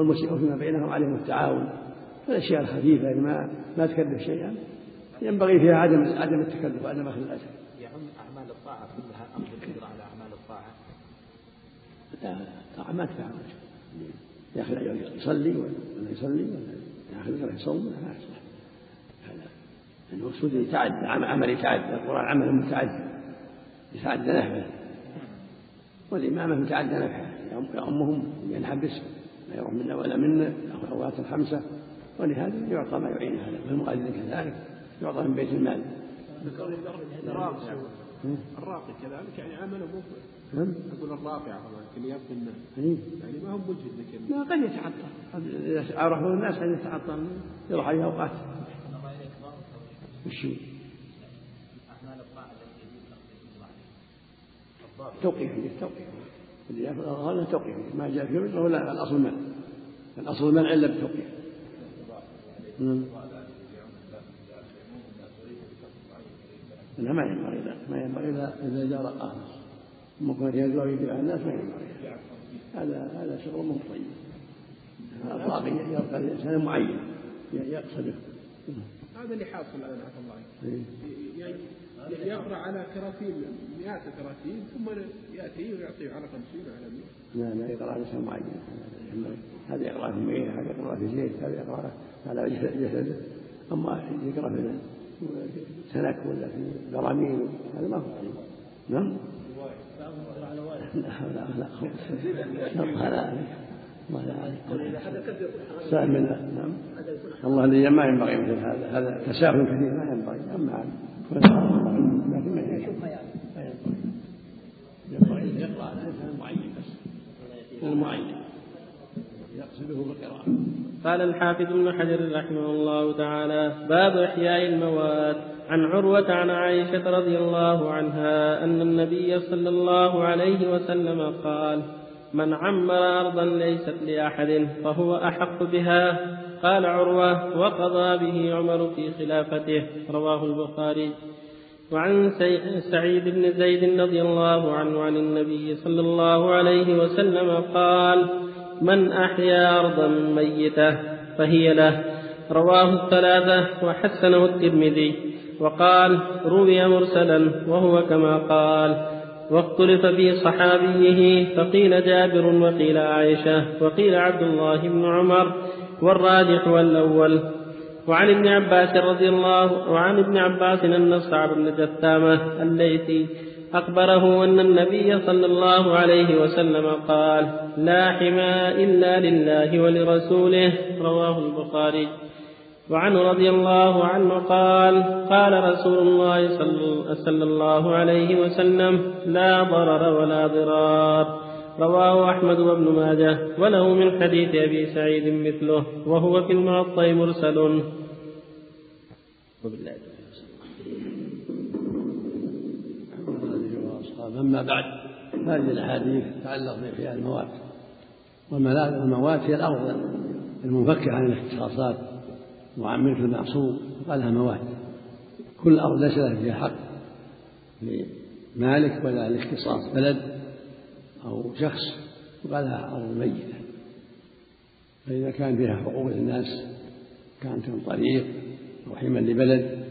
والمسيء فيما بينهم عليهم التعاون. الأشياء الخفيفة اللي ما ما تكلف شيئا. ينبغي فيها عدم عدم التكلف وعدم أخذ الأجر. يعم أعمال الطاعة كلها أمر القدرة على أعمال الطاعة. لا الطاعة ما تفعل. ياخذ يصلي ولا يصلي ولا ياخذ يصوم لا يصلح هذا المقصود يتعدى عمل يتعدى. القرآن عمل متعدى. يتعدى نفعه. والإمامة متعدى نفعه. يأمهم ينحبس لا يروح منا ولا منا الأوقات الخمسة. ولهذا يعطى ما يعين هذا. والمؤذن كذلك يعطى من بيت المال. الراقي كذلك يعني عمله مو نعم. أقول الراقي الناس إيه. يعني ما هو مجهد لكن لا قد يتعطل قد إذا عرفه الناس قد يتعطل يروح عليه أوقات. وش توقيف توقيف اللي يأخذ هذا توقيف ما جاء في وجهه ولا الأصل منع الأصل المنع بتوقيف نعم. لا ما ينبغي لا ما ينبغي إذا جار قاصص أما كون يجوع ويبيع الناس ما ينبغي. هذا هذا شغل مو طيب. الراقي يبقى الإنسان معين يقصده. هذا اللي حاصل الان عفى الله. عنك. إيه. يعني يقرأ على كراتين مئات الكراتين ثم يأتي ويعطيه على 50 على 100 لا لا يقرأ على شيء معين هذا يقرأ في مية هذا يقرأ في زيت هذا يقرأ على جسده أما يقرأ في سلك ولا في براميل هذا ما هو نعم؟ لا لا لا. هذا الله لا سائل من نعم. الله الذي ما ينبغي مثل هذا. هذا تساهل كثير ما ينبغي. أما لكن ما ينبغي. يقرأ على بس. المعين. يقصده بالقراءة. قال الحافظ ابن حجر رحمه الله تعالى باب إحياء المواد عن عروة عن عائشة رضي الله عنها أن النبي صلى الله عليه وسلم قال من عمر أرضا ليست لأحد فهو أحق بها قال عروة وقضى به عمر في خلافته رواه البخاري. وعن سعيد بن زيد رضي الله عنه عن النبي صلى الله عليه وسلم قال من أحيا أرضا ميتة فهي له رواه الثلاثة وحسنه الترمذي. وقال روي مرسلا وهو كما قال واختلف في صحابيه فقيل جابر وقيل عائشة وقيل عبد الله بن عمر والراجح والأول. وعن ابن عباس رضي الله وعن ابن عباس أن صعب بن جثامة الليثي أخبره أن النبي صلى الله عليه وسلم قال لا حمى إلا لله ولرسوله. رواه البخاري. وعنه رضي الله عنه قال قال رسول الله صلى الله عليه وسلم لا ضرر ولا ضرار. رواه أحمد وابن ماجه وله من حديث أبي سعيد مثله وهو في المعطى مرسل. وبالله. أما بعد هذه الأحاديث تتعلق بإحياء الموات والموات هي الأرض المنفكة عن الاختصاصات وعن ملك المعصوم قالها موات. كل أرض ليس لها فيها حق لمالك ولا لاختصاص بلد. أو شخص يقال لها أرض ميتة. فإذا كان فيها حقوق الناس كانت من طريق أو حما لبلد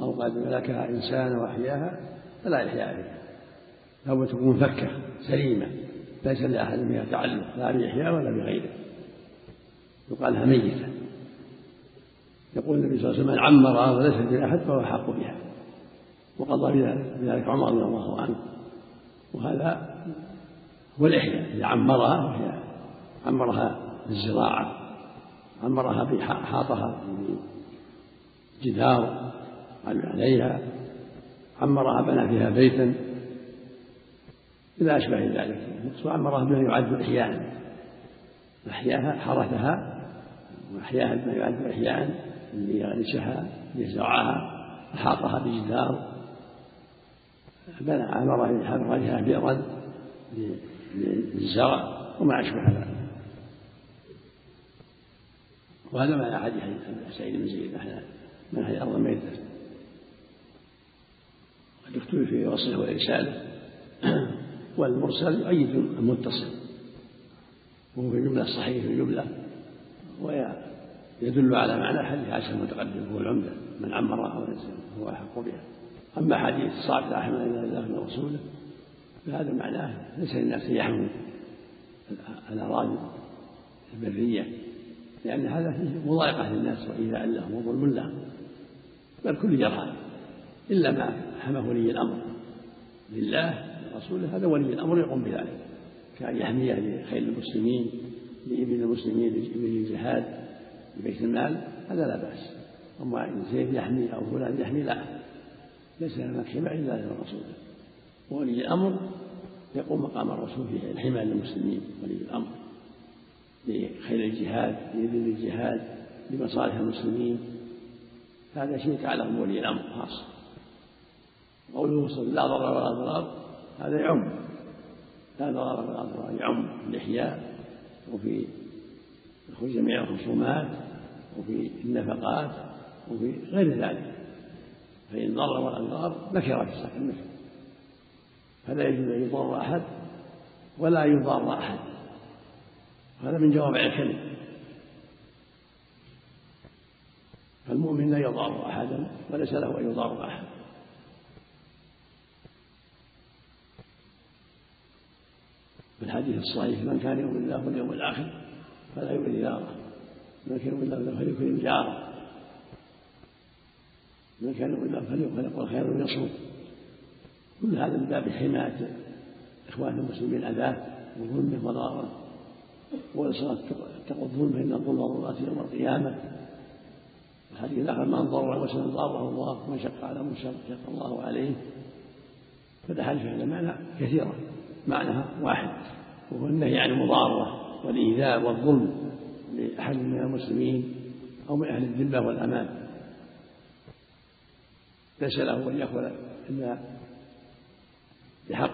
أو قد ملكها إنسان وأحياها فلا إحياء فيها لابد تكون منفكة سليمة ليس لأحد فيها تعلق لا بإحياء ولا بغيره. يقال لها ميتة. يقول النبي صلى الله عليه وسلم من عمرها وليس لأحد فهو أحق بها. وقضى بذلك عمر رضي الله عنه. وهذا هو الإحياء إذا عمرها وهي عمرها بالزراعة عمرها بحاطها بجدار عليها عمرها بنى فيها بيتا إلى أشبه ذلك. وعمرها بما يعد إحياء. أحياها حرثها وأحياها بما يعد إحياء ليغرسها ليزرعها أحاطها بجدار بنى عمر فيها بئرا للزرع وما أشبه ذلك. وهذا ما أحد سعيد بن زيد من أهل الأرض الميتة قد اختلف في وصله وإرساله والمرسل يؤيد المتصل. وهو في الجملة الصحيح في الجملة. ويدل على معنى حديث عائشة المتقدم هو العمدة. من عمرها هو أحق بها. أما حديث صاحب لا حمل إلا الله ورسوله فهذا معناه ليس للناس أن يحملوا الأراضي البرية لأن هذا فيه مضايقة للناس وإيذاء لهم وظلم لهم. بل كل جرى إلا ما حماه ولي الأمر. لله ورسوله هذا ولي الأمر يقوم بذلك. كأن يحميه لخير المسلمين لإبل المسلمين لإبل الجهاد لبيت المال هذا لا بأس. أما إن زيد يحمي أو فلان يحمي لا. ليس لنا حماية إلا لرسوله وولي الأمر يقوم مقام الرسول في الحماية للمسلمين ولي الأمر لخير الجهاد لإذن الجهاد لمصالح المسلمين. هذا شيء يتعلق بولي الأمر خاص. قوله صلى لا ضرر ولا ضرار. هذا يعم. لا ضرر ولا ضرار يعم في الإحياء وفي جميع الخصومات وفي النفقات وفي غير ذلك. فإن ضر والأضرار نكر في النفع فلا يجوز أن يضر أحد ولا يضار أحد. هذا من جوامع الكلم. فالمؤمن لا يضار أحدا وليس له أن يضار أحد. في الحديث الصحيح من كان يؤمن الله واليوم الآخر فلا يؤمن جاره من كان يؤمن الله فليكرم جاره. من كان يؤمن الله فليقل خيرا يصوم هذا من باب حماية إخوان المسلمين أذاه وظلمه وضرره وإصرار اتقوا الظلم فإن الظلم ظلمات يوم القيامة. الحديث الآخر من ضر مسلم ضاره الله من شق على مسلم شق الله عليه. فالأحاديث على معنى كثيرة معناها واحد وهو النهي عن المضارة والإيذاء والظلم لأحد من المسلمين أو من أهل الذمة والأمان. ليس له أن يأخذ إلا بحق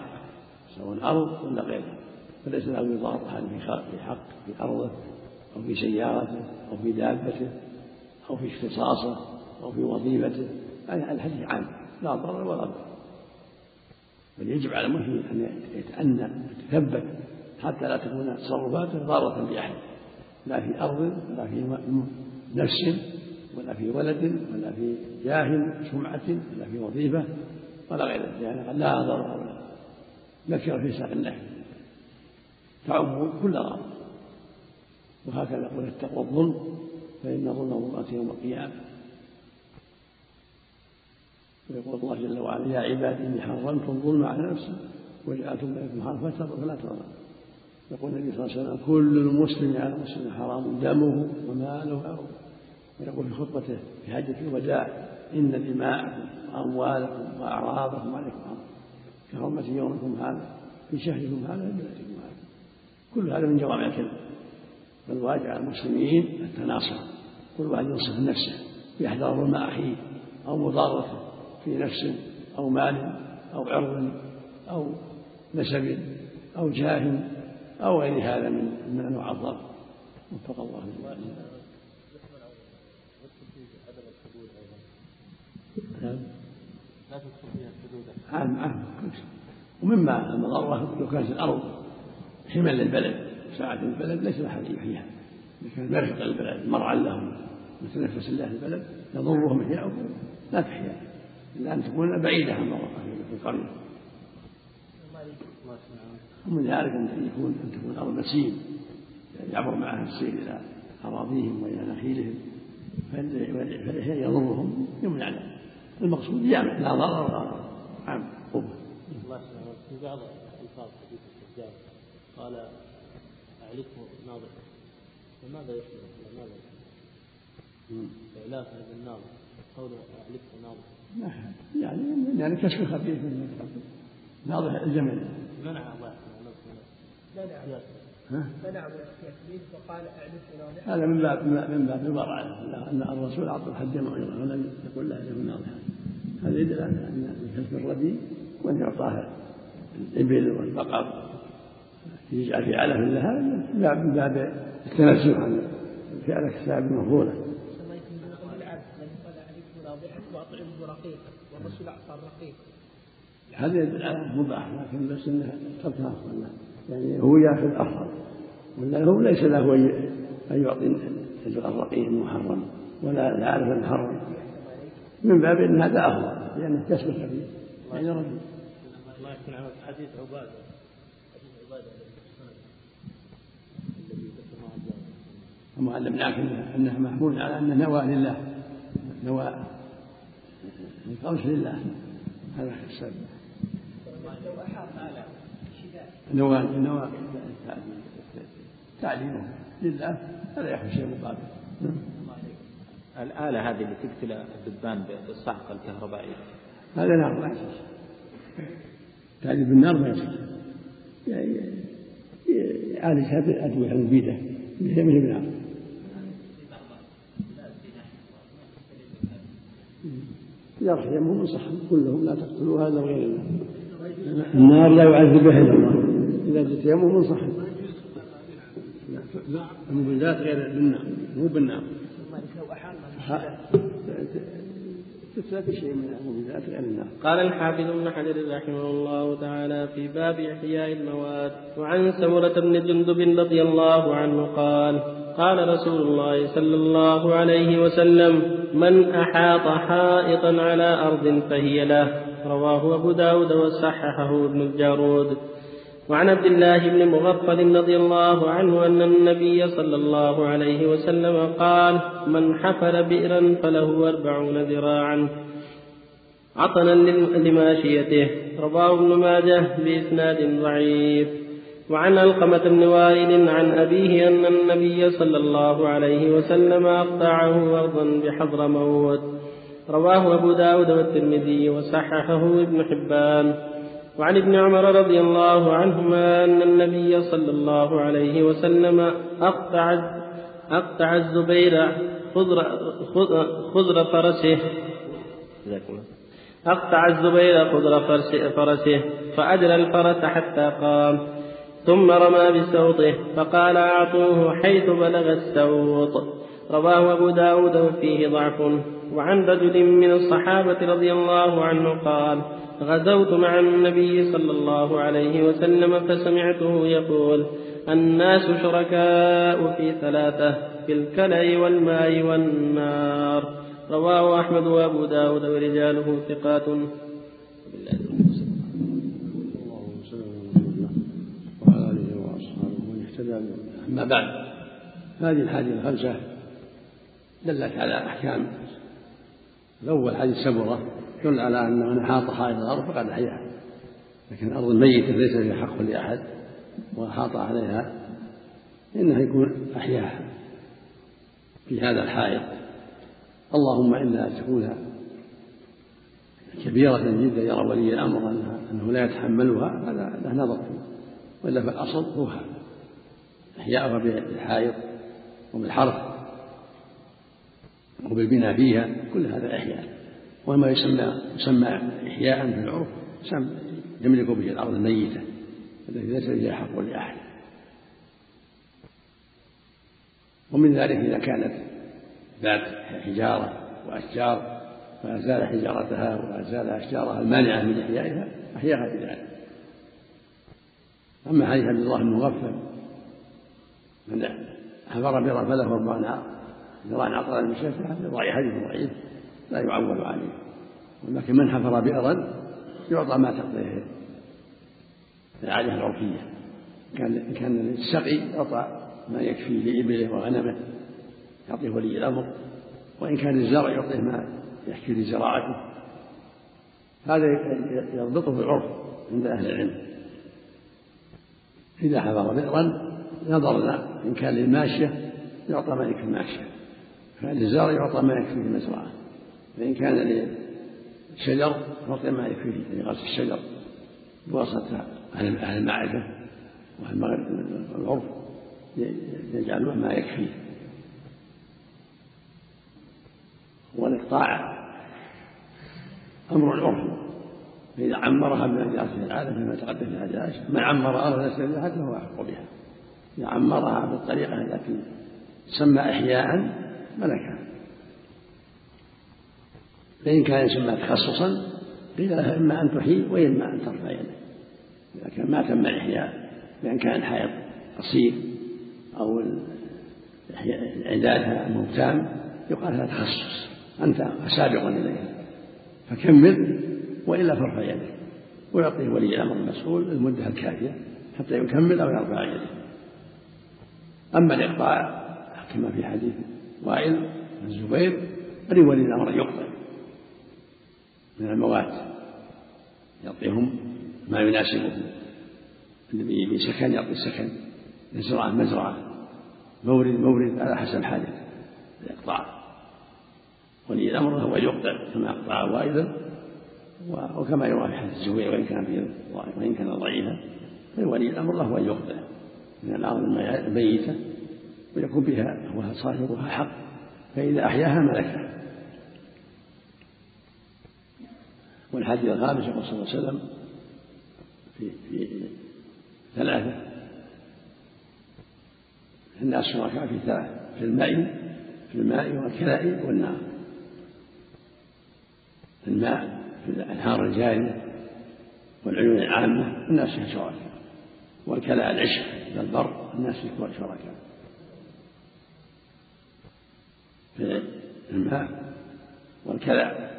سواء أرض ولا غيرها. فليس له يضار أحد في حق في أرضه أو في سيارته أو في دابته أو في اختصاصه أو في وظيفته. يعني الحديث عام لا ضرر ولا ضرر. بل يجب على المسلم أن يتأنى يتثبت حتى لا تكون تصرفاته ضارة بأحد لا في أرض ولا في نفس ولا في ولد ولا في جاه سمعة ولا في وظيفة ولا غير ذلك. لا ضرر ولا نكر في ساق النهي تعم كل ضرر وهكذا يقول اتقوا الظلم فإن ظلم ظلمات يوم القيامة. ويقول الله جل وعلا يا عبادي إني حرمت الظلم على نفسي وجعلتم بينكم حرفة فلا تظلموا. يقول النبي صلى الله عليه وسلم كل المسلم على المسلم حرام دمه وماله وعرضه ويقول في خطبته في حجة الوداع إن دماءكم وأموالكم وأعراضكم عليكم حرام. كحرمة يومكم هذا في شهركم هذا في بلدكم هذا. كل هذا من جوامع الكلم فالواجب على المسلمين التناصر. كل واحد ينصف نفسه يحذر ظلم أخيه أو مضارته في نفس أو مال أو عرض أو نسب أو جاه أو غير هذا من من أنواع الضرر. وفق الله نعم. عام عام ومما المضرة لو كانت الأرض حما للبلد ساعة البلد ليس أحد يحييها كان مرفق البلد مرعى لهم متنفس الله البلد يضرهم إحياؤهم لا تحيا. إلا أن تكون بعيدة عن مرة في القرية. ومن ذلك أن يكون أن تكون الأرض مسيل يعني يعبر معها السيل إلى أراضيهم وإلى نخيلهم. فالإحياء يضرهم. يمنع المقصود جامع لا ضرر ولا ضرر الله في بعض الفاظ حديث الحجاج قال اعلفه ناظر فماذا يشمل ماذا يشمل؟ إعلاف هذا الناظر قوله اعلفه ناظر يعني يعني كشف خفيف من ناظر الجمل منع الله منع منع من وقال اعلفه هذا من باب من باب الورع إن الرسول اعطى الحج موعظه ولم يقل له له ناظر هذا يدل على أن كسب الردي وأن يعطاه الإبل والبقر. يجعل في علف لها من باب التنزه عن فعل الكتاب المفضوله والرسول أعطى الرقيق. هذا يدل على مباح لكن بس انه تركها يعني هو يأخذ أفضل. ولا هو ليس له أن يعطي تتغرقين محرم ولا لا أعرف المحرم. من باب أن هذا أفضل لأنه كسب خفيف يعني رجل. الله يكون عمل حديث عبادة. حديث عبادة ثم علمناك أنه محمول على أنه نوى لله. نوى القوس لله. هذا السبب. نوى نوى تعليمه. لله. هذا يحمل شيء مقابل الآلة هذه اللي تقتل الدبان بالصعقة الكهربائية. هذا نار ما يصح تعذيب بالنار ما يصح يعالجها بالأدوية المفيدة مثل النار إذا رح يمهم صح قل لهم لا تقتلوا هذا غير الله النار لا يعذب بها إلا الله. إذا جئت يمهم صح. لا المبيدات غير بالنار مو بالنار. شيء من غير النار. قال الحافظ ابن حجر رحمه الله تعالى في باب إحياء المواد وعن سمرة بن جندب رضي الله عنه قال قال رسول الله صلى الله عليه وسلم من أحاط حائطا على أرض فهي له رواه أبو داود وصححه ابن الجارود. وعن عبد الله بن مغفل رضي الله عنه أن النبي صلى الله عليه وسلم قال من حفر بئرا فله أربعون ذراعا. عطنا لماشيته رواه ابن ماجه بإسناد ضعيف. وعن علقمة بن وائل عن أبيه أن النبي صلى الله عليه وسلم أقطعه أرضا بحضر موت. رواه أبو داود والترمذي وصححه ابن حبان. وعن ابن عمر رضي الله عنهما أن النبي صلى الله عليه وسلم أقطع أقطع الزبير خضر, خضر فرسه. أقطع الزبير خضر فرسه فأجرى الفرس حتى قام ثم رمى بسوطه فقال أعطوه حيث بلغ السوط. رواه أبو داود وفيه ضعف. وعن رجل من الصحابة رضي الله عنه قال غزوت مع النبي صلى الله عليه وسلم فسمعته يقول الناس شركاء في ثلاثة في الكلى والماء والنار. رواه أحمد وأبو داود ورجاله ثقات. وعلى آله وأصحابه ومن اهتدى أما بعد هذه الحادثة الخمسة دلت على أحكام. الأول حديث سبرة يدل على أن من أحاط حائط الأرض فقد أحياها. لكن الأرض الميتة ليس فيها حق لأحد وأحاط عليها إنه يكون أحياها في هذا الحائط. اللهم إلا أن تكون كبيرة جدا يرى ولي الأمر أنها أنه لا يتحملها هذا له نظر فيه. وإلا فالأصل هو إحياؤها بالحائط وبالحرث وبالبناء فيها كل هذا إحياء. وما يسمى يسمى إحياء في العرف يملك به الأرض الميتة التي ليس فيها حق لأحد. ومن ذلك إذا كانت ذات حجارة وأشجار فأزال حجارتها وأزال أشجارها المانعة من إحيائها أحياها بذلك أما حديث عبد الله بن من حفر بئرا فله أربعون ذراع عطلا المشافعة حديث ضعيف. لا يعول عليه. ولكن من حفر بئرا يعطى ما تقضيه. العادة العرفية كان كان السقي يعطى ما يكفي لإبله وغنمه يعطيه ولي الأمر. وإن كان الزرع يعطيه ما يحكي لزراعته. هذا يضبطه العرف عند أهل العلم. إذا حفر بئرا نظرنا إن كان للماشية يعطى ما يكفي الماشية. كان للزرع يعطى ما يكفي المزرعة فإن كان للشجر يعطي ما يكفيه لغرس الشجر بواسطة أهل المعرفة وأهل العرف يجعلون ما يكفيه والإقطاع أمر العرف. فإذا عمرها من في العادة كما تقدم في الحديث من عمر أرض ليس بها فهو أحق بها. إذا عمرها بالطريقة التي تسمى إحياء ملكها. فإن كان يسمى تخصصا قيل لها إما أن تحيي وإما أن ترفع يدك. إذا كان ما تم الإحياء بأن كان الحائط قصير أو عدادها موتان يقال هذا تخصص. أنت سابق إليها فكمل وإلا فارفع يدك. ويعطيه ولي الأمر المسؤول المدة الكافية حتى يكمل أو يرفع يده أما الإقطاع كما في حديث وائل الزبير فلولي الأمر يقطع. من الموات يعطيهم ما يناسبهم. الذي يبي سكن يعطي سكن مزرعة مزرعة. مورد مورد على حسب حاجته الإقطاع ولي الأمر هو يقطع كما أقطع وائلا وكما يروى في حديث الزبير وإن كان وإن كان ضعيفا فولي الأمر له أن يقطع من الأرض الميتة ويكون بها هو صاحبها حق. فإذا أحياها ملكها والحديث الخامس يقول صلى الله عليه وسلم في في ثلاثة. الناس شركاء في ثلاثة في الماء في الماء والكلاء والنار. الماء في الأنهار الجارية والعيون العامة الناس فيها شركاء. والكلاء العشق في البر الناس فيه شركاء. في الماء والكلاء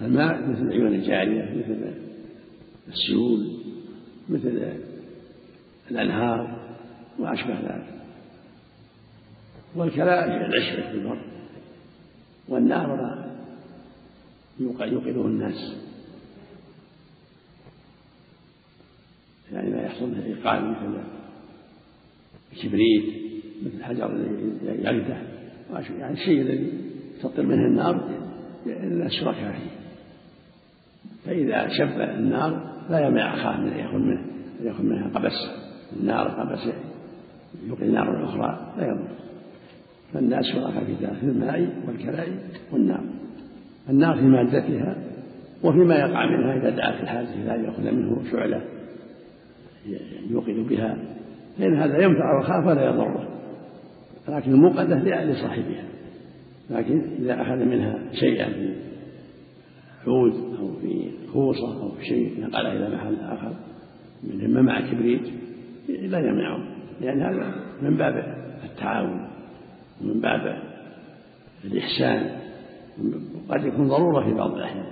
الماء مثل العيون الجارية مثل السيول مثل الأنهار وأشبه ذلك. والكلاء العشرة في البر والنار ما يوقده الناس. يعني ما يحصل من إيقاد مثل الكبريت مثل الحجر الذي يغده يعني الشيء الذي تطر منه النار الناس شركاء فيه. فإذا شب النار لا يمنع أخاه من أن يأخذ منه يأخذ منها قبس النار قبس يوقي النار الأخرى لا يضر. فالناس شركاء في ذلك في الماء والكلاء والنار. النار في مادتها وفيما يقع منها إذا دعت الحاجة إلى أن يأخذ منه شعلة يوقد بها فإن هذا ينفع أخاه فلا يضره. لكن الموقدة لصاحبها لكن إذا أخذ منها شيئا عود أو في خوصة أو في شيء نقله إلى محل آخر. مما مع كبريت لا يمنعه لأن هذا من باب التعاون ومن باب الإحسان. وقد يكون ضرورة في بعض الأحيان.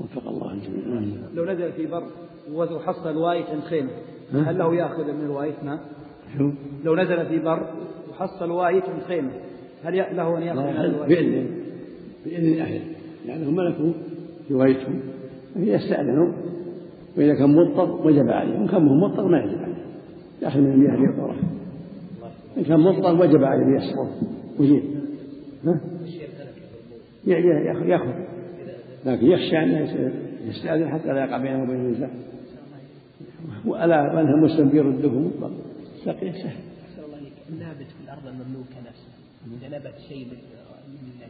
وفق الله الجميع. لو نزل في بر وحصل وايت عند خيمة هل له يأخذ من الوايت؟ ماء؟ شو؟ لو نزل في بر وحصل وايت عند خيمة هل له أن يأخذ من الوايت؟ بإذن بإذن أهله لأنهم ملكوا روايتهم. يستأذنوا وإذا كان مضطر وجب عليه وإن كان مضطر ما يجب عليه يأخذ من المياه ليطهره. إن كان مضطر وجب عليه ليسقط ويجيب ها؟ يأخذ لكن يخشى أن يستأذن حتى لا يقع بينه وبين النساء وألا وأنها مسلم بيرده مطلق. سقيه سهل. النابت في الأرض المملوكة نفسها. إذا نبت شيء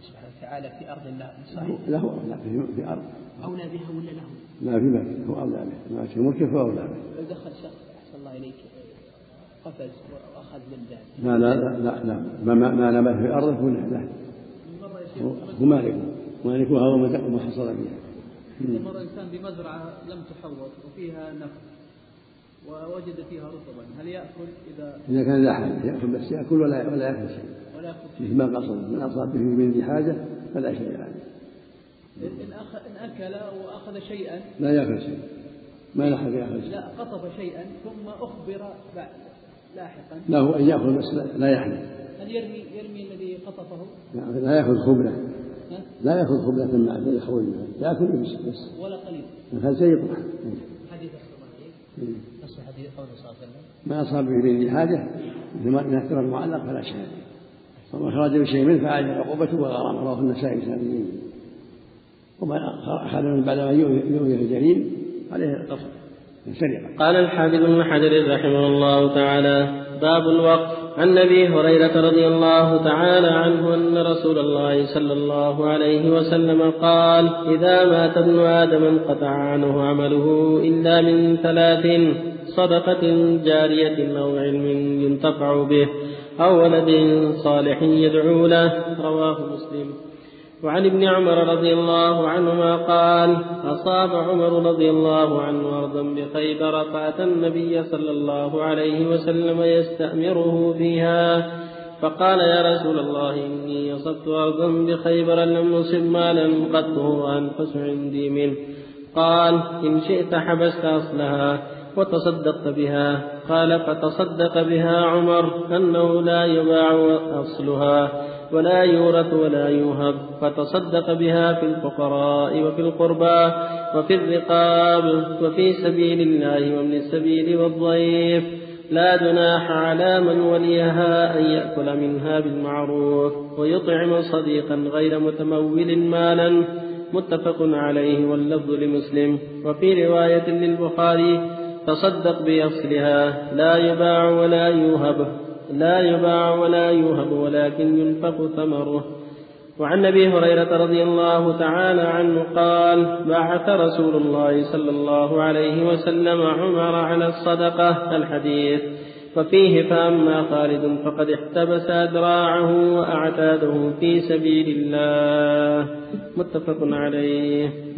سبحانه وتعالى في أرض الله صحيح؟ له أولى في أرض. أولى بها ولا له؟ لا في ملك هو أولى به ما في ملكه فهو أولى به لو دخل شخص أحسن الله إليك قفز وأخذ من ذلك. لا لا لا لا ما ما نبت في أرضه هو له هو مالكه مالكه هو ما حصل فيها. مر إنسان بمزرعة لم تحوط وفيها نفط ووجد فيها رطبا. هل يأكل إذا إذا كان لا حاجة يأكل بس يأكل ولا ولا يأكل شيء. ولا يأكل مثل ما قصد من أصاب به من ذي حاجة فلا شيء عليه. إن, أكل وأخذ شيئا لا يأكل شيء. ما لحق يأكل شيء. لا قطف شيئا ثم أخبر بعد لاحقا. له أن يأخذ بس لا يحلف هل يرمي يرمي الذي قطفه؟ لا يأخذ خبلة لا يأخذ خبلة مع يخرج منها يأكل بس بس. ولا قليل. هذا شيء يطرح حديث الصلاة نص حديث قوله صلى الله عليه وسلم؟ ما أصاب به من حاجة إذا اعتبر المعلق فلا شيء عليه. وما خرج بشيء منه فعليه عقوبته والغرام رواه النسائي ساميين وما أخذ من بعد ما يؤذي الجريم عليه القصر قال الحافظ بن حجر رحمه الله تعالى باب الوقف. عن أبي هريرة رضي الله تعالى عنه أن رسول الله صلى الله عليه وسلم قال إذا مات ابن آدم انقطع عنه عمله إلا من ثلاث. صدقة جارية أو علم ينتفع به أو ولد صالح يدعو له رواه مسلم. وعن ابن عمر رضي الله عنهما قال أصاب عمر رضي الله عنه أرضا بخيبر فأتى النبي صلى الله عليه وسلم يستأمره فيها فقال يا رسول الله إني أصبت أرضا بخيبر لم أصب مالا قد هو أنفس عندي منه. قال إن شئت حبست أصلها. وتصدقت بها. قال فتصدق بها عمر أنه لا يباع أصلها ولا يورث ولا يوهب. فتصدق بها في الفقراء وفي القربى وفي الرقاب وفي سبيل الله ومن السبيل والضيف. لا جناح على من وليها أن يأكل منها بالمعروف ويطعم صديقا غير متمول مالا. متفق عليه واللفظ لمسلم. وفي رواية للبخاري تصدق بأصلها لا يباع ولا يوهب لا يباع ولا يوهب ولكن ينفق ثمره. وعن أبي هريرة رضي الله تعالى عنه قال بعث رسول الله صلى الله عليه وسلم عمر على الصدقة الحديث. وفيه فأما خالد فقد احتبس ادراعه وأعتاده في سبيل الله. متفق عليه.